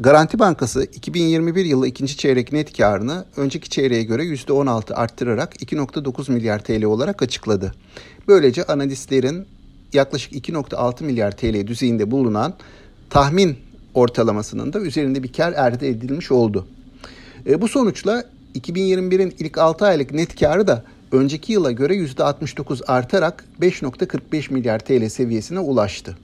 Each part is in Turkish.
Garanti Bankası 2021 yılı ikinci çeyrek net karını önceki çeyreğe göre %16 arttırarak 2.9 milyar TL olarak açıkladı. Böylece analistlerin yaklaşık 2.6 milyar TL düzeyinde bulunan tahmin ortalamasının da üzerinde bir kar elde edilmiş oldu. E, bu sonuçla 2021'in ilk 6 aylık net karı da önceki yıla göre %69 artarak 5.45 milyar TL seviyesine ulaştı.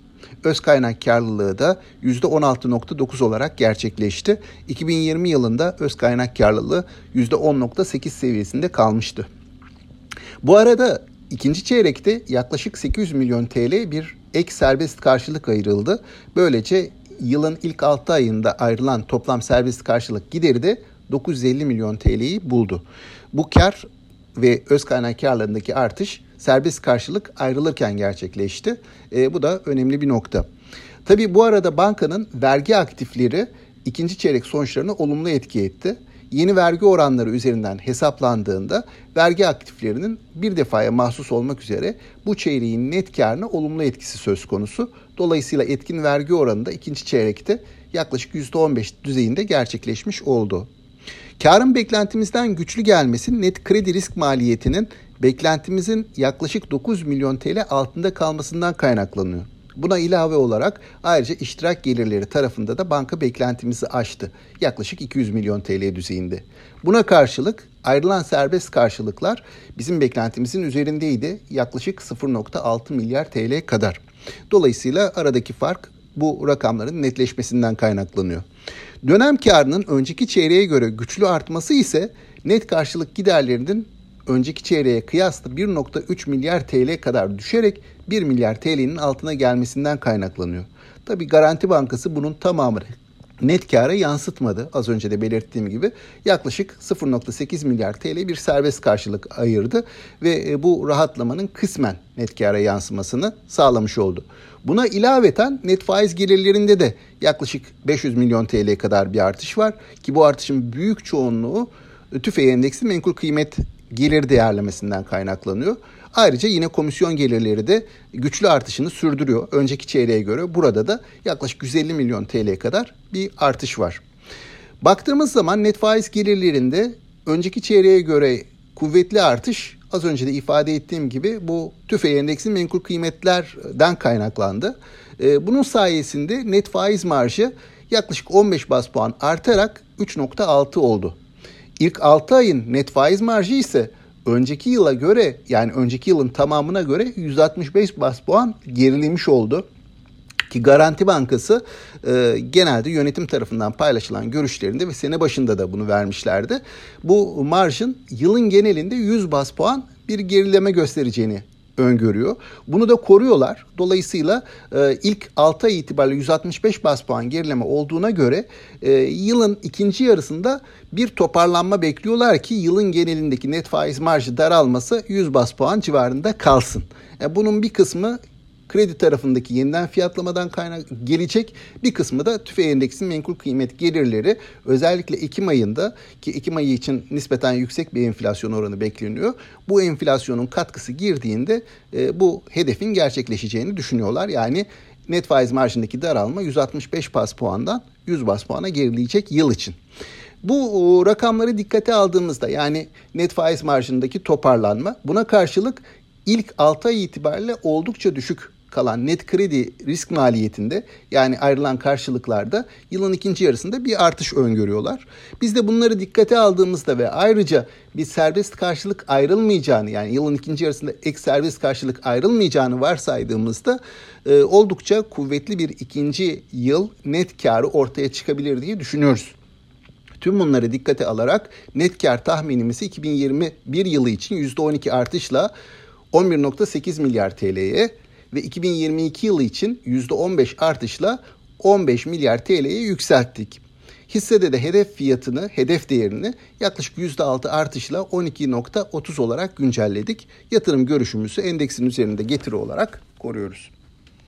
Öz kaynak karlılığı da %16.9 olarak gerçekleşti. 2020 yılında öz kaynak karlılığı %10.8 seviyesinde kalmıştı. Bu arada ikinci çeyrekte yaklaşık 800 milyon TL bir ek serbest karşılık ayrıldı. Böylece yılın ilk 6 ayında ayrılan toplam serbest karşılık gideri de 950 milyon TL'yi buldu. Bu kar ve öz kaynak karlarındaki artış serbest karşılık ayrılırken gerçekleşti. E, bu da önemli bir nokta. Tabii bu arada bankanın vergi aktifleri ikinci çeyrek sonuçlarını olumlu etki etti. Yeni vergi oranları üzerinden hesaplandığında vergi aktiflerinin bir defaya mahsus olmak üzere bu çeyreğin net karına olumlu etkisi söz konusu. Dolayısıyla etkin vergi oranı da ikinci çeyrekte yaklaşık %15 düzeyinde gerçekleşmiş oldu. Karın beklentimizden güçlü gelmesi net kredi risk maliyetinin beklentimizin yaklaşık 9 milyon TL altında kalmasından kaynaklanıyor. Buna ilave olarak ayrıca iştirak gelirleri tarafında da banka beklentimizi aştı. Yaklaşık 200 milyon TL düzeyinde. Buna karşılık ayrılan serbest karşılıklar bizim beklentimizin üzerindeydi. Yaklaşık 0.6 milyar TL kadar. Dolayısıyla aradaki fark bu rakamların netleşmesinden kaynaklanıyor. Dönem karının önceki çeyreğe göre güçlü artması ise net karşılık giderlerinin önceki çeyreğe kıyasla 1.3 milyar TL kadar düşerek 1 milyar TL'nin altına gelmesinden kaynaklanıyor. Tabi Garanti Bankası bunun tamamını net kâra yansıtmadı. Az önce de belirttiğim gibi yaklaşık 0.8 milyar TL bir serbest karşılık ayırdı ve e, bu rahatlamanın kısmen net kâra yansımasını sağlamış oldu. Buna ilaveten net faiz gelirlerinde de yaklaşık 500 milyon TL kadar bir artış var ki bu artışın büyük çoğunluğu TÜFE endeksi menkul kıymet gelir değerlemesinden kaynaklanıyor. Ayrıca yine komisyon gelirleri de güçlü artışını sürdürüyor. Önceki çeyreğe göre burada da yaklaşık 150 milyon TL kadar bir artış var. Baktığımız zaman net faiz gelirlerinde önceki çeyreğe göre kuvvetli artış az önce de ifade ettiğim gibi bu tüfe endeksi menkul kıymetlerden kaynaklandı. Ee, bunun sayesinde net faiz marjı yaklaşık 15 bas puan artarak 3.6 oldu. İlk 6 ayın net faiz marjı ise önceki yıla göre yani önceki yılın tamamına göre 165 bas puan gerilemiş oldu. Ki Garanti Bankası e, genelde yönetim tarafından paylaşılan görüşlerinde ve sene başında da bunu vermişlerdi. Bu marjın yılın genelinde 100 bas puan bir gerileme göstereceğini öngörüyor. Bunu da koruyorlar. Dolayısıyla e, ilk 6 ay itibariyle 165 bas puan gerileme olduğuna göre e, yılın ikinci yarısında bir toparlanma bekliyorlar ki yılın genelindeki net faiz marjı daralması 100 bas puan civarında kalsın. E, bunun bir kısmı kredi tarafındaki yeniden fiyatlamadan kaynak gelecek. Bir kısmı da tüfe endeksinin menkul kıymet gelirleri özellikle Ekim ayında ki Ekim ayı için nispeten yüksek bir enflasyon oranı bekleniyor. Bu enflasyonun katkısı girdiğinde e, bu hedefin gerçekleşeceğini düşünüyorlar. Yani net faiz marjındaki daralma 165 bas puandan 100 bas puana gerileyecek yıl için. Bu rakamları dikkate aldığımızda yani net faiz marjındaki toparlanma buna karşılık ilk 6 ay itibariyle oldukça düşük kalan net kredi risk maliyetinde yani ayrılan karşılıklarda yılın ikinci yarısında bir artış öngörüyorlar. Biz de bunları dikkate aldığımızda ve ayrıca bir serbest karşılık ayrılmayacağını yani yılın ikinci yarısında ek serbest karşılık ayrılmayacağını varsaydığımızda e, oldukça kuvvetli bir ikinci yıl net karı ortaya çıkabilir diye düşünüyoruz. Tüm bunları dikkate alarak net kar tahminimizi 2021 yılı için %12 artışla 11.8 milyar TL'ye ve 2022 yılı için %15 artışla 15 milyar TL'ye yükselttik. Hissede de hedef fiyatını, hedef değerini yaklaşık %6 artışla 12.30 olarak güncelledik. Yatırım görüşümüzü endeksin üzerinde getiri olarak koruyoruz.